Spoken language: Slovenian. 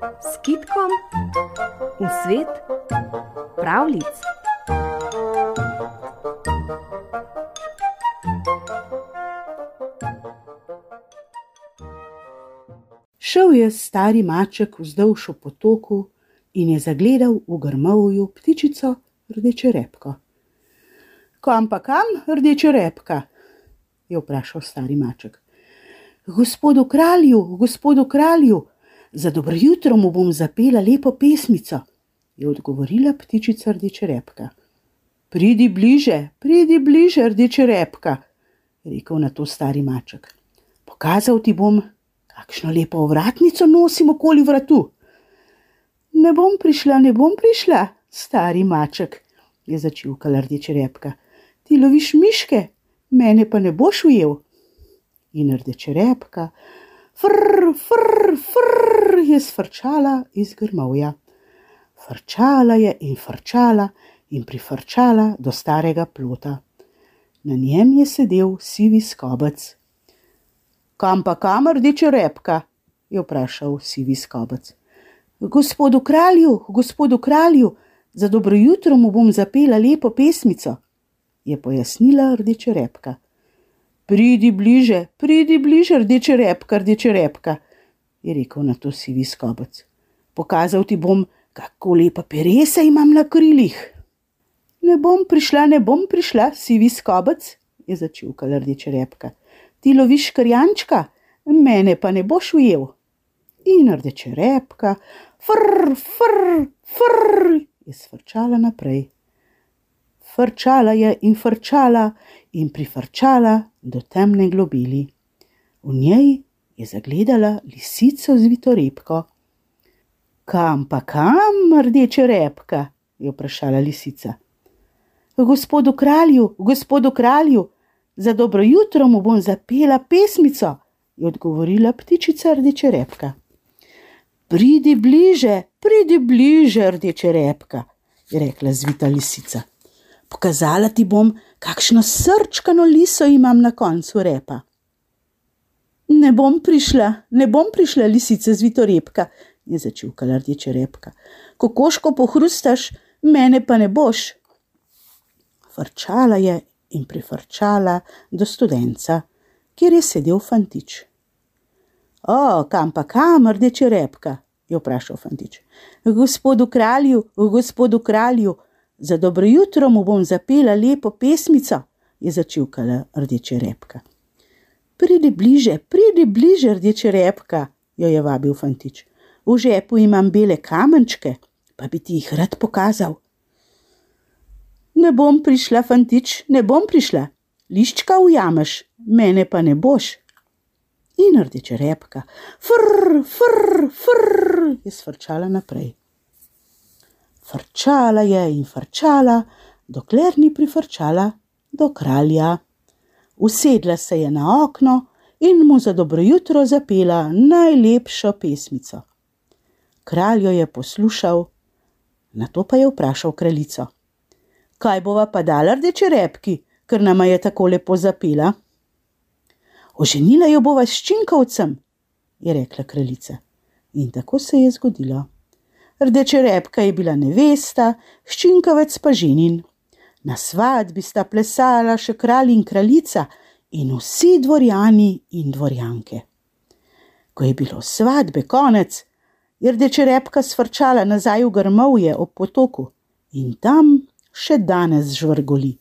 s kitkom v svet pravlic. Šel je stari maček vzdolž po potoku in je zagledal v grmovju ptičico rdeče repko. Kam pa kam, rdeče repka? je vprašal stari maček. Gospodu kralju, gospodu kralju, za dobro jutro mu bom zapela lepo pesmico, je odgovorila ptičica rdeče repka. Pridi bliže, pridi bliže, rdeče repka, je rekel na to stari maček. Pokazal ti bom, kakšno lepo ovratnico nosim okoli vratu. Ne bom prišla, ne bom prišla, stari maček, je začivkala rdeče repka. Ti loviš miške, mene pa ne boš ujel. In rdeče repka, fr, fr, fr, je sfrčala iz grmovja. Frčala je in frčala in prifrčala do starega plota. Na njem je sedel sivi skobec. Kam pa kam rdeče repka? je vprašal sivi skobec. Gospodu kralju, gospodu kralju, za dobro jutro mu bom zapela lepo pesmico, je pojasnila rdeča repka. Pridi bliže, pridi bliže, rdeča repka, rdeča repka, je rekel na to sivi skobec. Pokazal ti bom, kako lepa peresa imam na krilih. Ne bom prišla, ne bom prišla, sivi skobec, je začivkala rdeča repka. Ti loviš karjančka, mene pa ne boš ujel. In rdeče repka, fr, fr, fr, je svrčala naprej. Frčala je in frčala in prifrčala do temne globili. V njej je zagledala lisico z vitorepko. Kam pa kam, rdeče repka? je vprašala lisica. Gospodu kralju, gospodu kralju, za dobro jutro mu bom zapela pesmico, je odgovorila ptičica rdeče repka. Pridi bliže, pridi bliže, rdeče repka, je rekla zvita lisica. Pokazala ti bom, kakšno srčkano liso imam na koncu repa. Ne bom prišla, ne bom prišla, lisica zvito repka, je začivkala rdeče repka. Ko koško pohrustaš, mene pa ne boš. Frčala je in prifrčala do studenca, kjer je sedel fantič. O, kam pa kam, rdeče repka? je vprašal fantič. Gospodu kralju, gospodu kralju, za dobro jutro mu bom zapela lepo pesmico, je začivkala rdeče repka. Pridi bliže, pridi bliže, rdeče repka, jo je vabil fantič. V žepu imam bele kamenčke, pa bi ti jih rad pokazal. Ne bom prišla, fantič, ne bom prišla. Liščka ujameš, mene pa ne boš. In rdeče repka, fr, fr, fr, je svrčala naprej. Frčala je in frčala, dokler ni prifrčala do kralja. Usedla se je na okno in mu za dobro jutro zapela najlepšo pesmico. Kralj jo je poslušal, na to pa je vprašal kraljico: Kaj bova pa dala rdeče repki, ker nama je tako lepo zapela? Oženila jo bova s činkovcem, je rekla kraljica. In tako se je zgodilo. Rdeče repka je bila nevesta, ščinkovec pa ženin. Na svadbi sta plesala še kralj in kraljica in vsi dvorjani in dvorjanke. Ko je bilo svadbe konec, je rdeča repka svrčala nazaj v grmovje ob potoku in tam še danes žvrgoli.